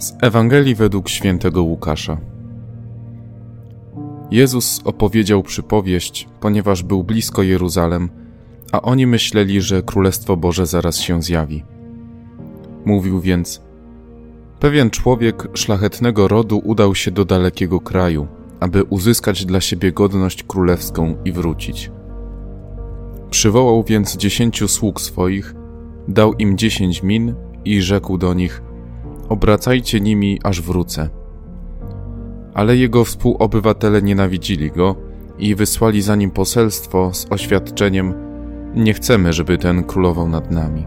Z Ewangelii według świętego Łukasza. Jezus opowiedział przypowieść, ponieważ był blisko Jeruzalem, a oni myśleli, że Królestwo Boże zaraz się zjawi. Mówił więc: Pewien człowiek szlachetnego rodu udał się do dalekiego kraju, aby uzyskać dla siebie godność królewską i wrócić. Przywołał więc dziesięciu sług swoich, dał im dziesięć min i rzekł do nich: Obracajcie nimi, aż wrócę. Ale jego współobywatele nienawidzili go i wysłali za nim poselstwo z oświadczeniem: Nie chcemy, żeby ten królował nad nami.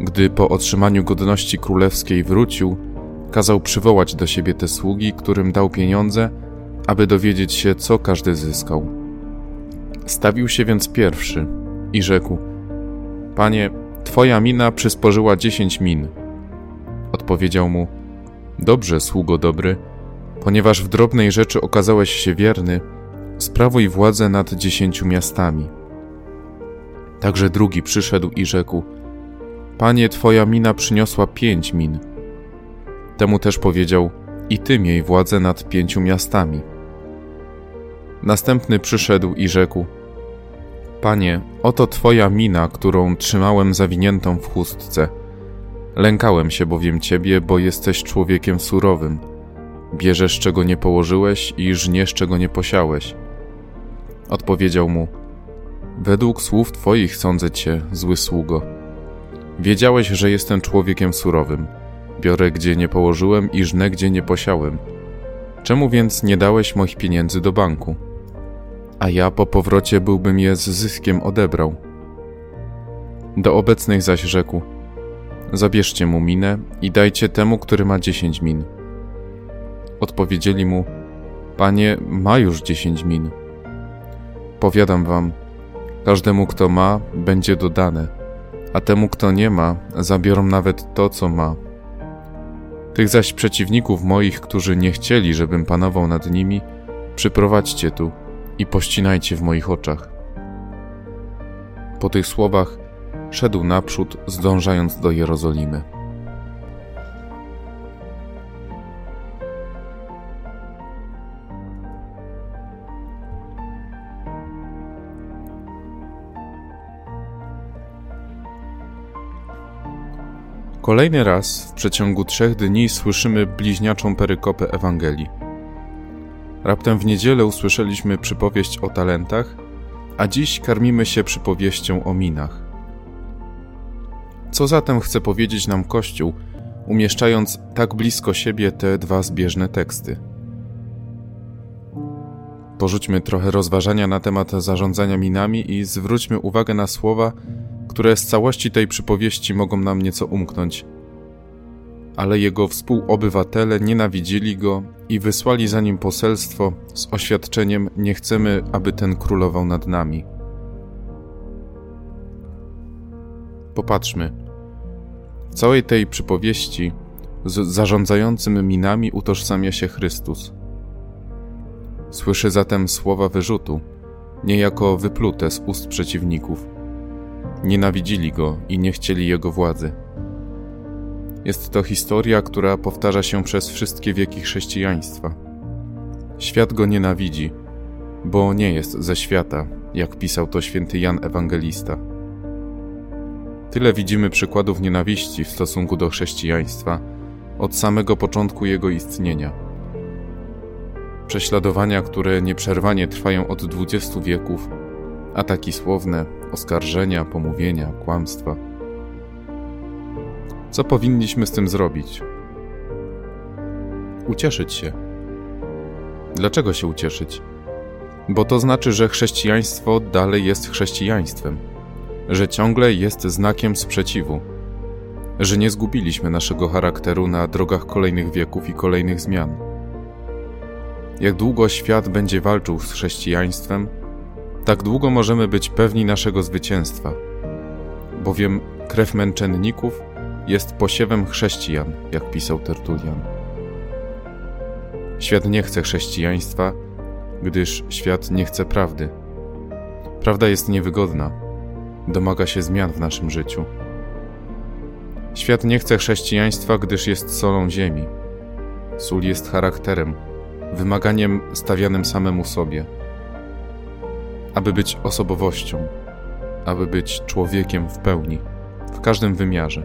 Gdy po otrzymaniu godności królewskiej wrócił, kazał przywołać do siebie te sługi, którym dał pieniądze, aby dowiedzieć się, co każdy zyskał. Stawił się więc pierwszy i rzekł: Panie, twoja mina przysporzyła dziesięć min. Odpowiedział mu: Dobrze, sługo dobry, ponieważ w drobnej rzeczy okazałeś się wierny, sprawuj władzę nad dziesięciu miastami. Także drugi przyszedł i rzekł: Panie, twoja mina przyniosła pięć min. Temu też powiedział: I ty miej władzę nad pięciu miastami. Następny przyszedł i rzekł: Panie, oto twoja mina, którą trzymałem zawiniętą w chustce. Lękałem się bowiem ciebie, bo jesteś człowiekiem surowym. Bierzesz czego nie położyłeś i żniesz czego nie posiałeś. Odpowiedział mu: Według słów twoich sądzę cię, zły sługo. Wiedziałeś, że jestem człowiekiem surowym. Biorę gdzie nie położyłem i żnę gdzie nie posiałem. Czemu więc nie dałeś moich pieniędzy do banku? A ja po powrocie byłbym je z zyskiem odebrał. Do obecnych zaś rzekł: Zabierzcie mu minę i dajcie temu, który ma dziesięć min. Odpowiedzieli mu: Panie, ma już dziesięć min. Powiadam wam, każdemu, kto ma, będzie dodane, a temu, kto nie ma, zabiorą nawet to, co ma. Tych zaś przeciwników moich, którzy nie chcieli, żebym panował nad nimi, przyprowadźcie tu i pościnajcie w moich oczach. Po tych słowach szedł naprzód, zdążając do Jerozolimy. Kolejny raz w przeciągu trzech dni słyszymy bliźniaczą perykopę Ewangelii. Raptem w niedzielę usłyszeliśmy przypowieść o talentach, a dziś karmimy się przypowieścią o minach. Co zatem chce powiedzieć nam Kościół, umieszczając tak blisko siebie te dwa zbieżne teksty? Porzućmy trochę rozważania na temat zarządzania minami i zwróćmy uwagę na słowa, które z całości tej przypowieści mogą nam nieco umknąć. Ale jego współobywatele nienawidzili go i wysłali za nim poselstwo z oświadczeniem: Nie chcemy, aby ten królował nad nami. Popatrzmy. W całej tej przypowieści z zarządzającym minami utożsamia się Chrystus. Słyszy zatem słowa wyrzutu, niejako wyplute z ust przeciwników. Nienawidzili go i nie chcieli jego władzy. Jest to historia, która powtarza się przez wszystkie wieki chrześcijaństwa. Świat go nienawidzi, bo nie jest ze świata, jak pisał to święty Jan Ewangelista. Tyle widzimy przykładów nienawiści w stosunku do chrześcijaństwa od samego początku jego istnienia. Prześladowania, które nieprzerwanie trwają od dwudziestu wieków, ataki słowne, oskarżenia, pomówienia, kłamstwa. Co powinniśmy z tym zrobić? Ucieszyć się. Dlaczego się ucieszyć? Bo to znaczy, że chrześcijaństwo dalej jest chrześcijaństwem, że ciągle jest znakiem sprzeciwu, że nie zgubiliśmy naszego charakteru na drogach kolejnych wieków i kolejnych zmian. Jak długo świat będzie walczył z chrześcijaństwem, tak długo możemy być pewni naszego zwycięstwa, bowiem krew męczenników jest posiewem chrześcijan, jak pisał Tertulian. Świat nie chce chrześcijaństwa, gdyż świat nie chce prawdy. Prawda jest niewygodna, domaga się zmian w naszym życiu. Świat nie chce chrześcijaństwa, gdyż jest solą ziemi. Sól jest charakterem, wymaganiem stawianym samemu sobie. Aby być osobowością, aby być człowiekiem w pełni, w każdym wymiarze.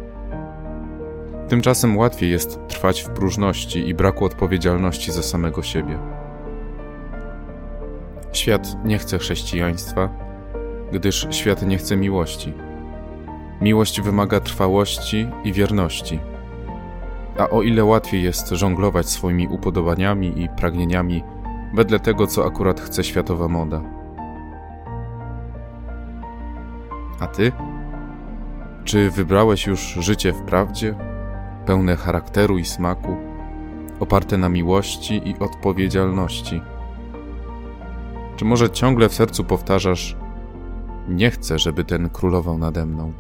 Tymczasem łatwiej jest trwać w próżności i braku odpowiedzialności za samego siebie. Świat nie chce chrześcijaństwa, gdyż świat nie chce miłości. Miłość wymaga trwałości i wierności. A o ile łatwiej jest żonglować swoimi upodobaniami i pragnieniami wedle tego, co akurat chce światowa moda. A ty? Czy wybrałeś już życie w prawdzie, pełne charakteru i smaku, oparte na miłości i odpowiedzialności? Czy może ciągle w sercu powtarzasz: Nie chcę, żeby ten królował nade mną?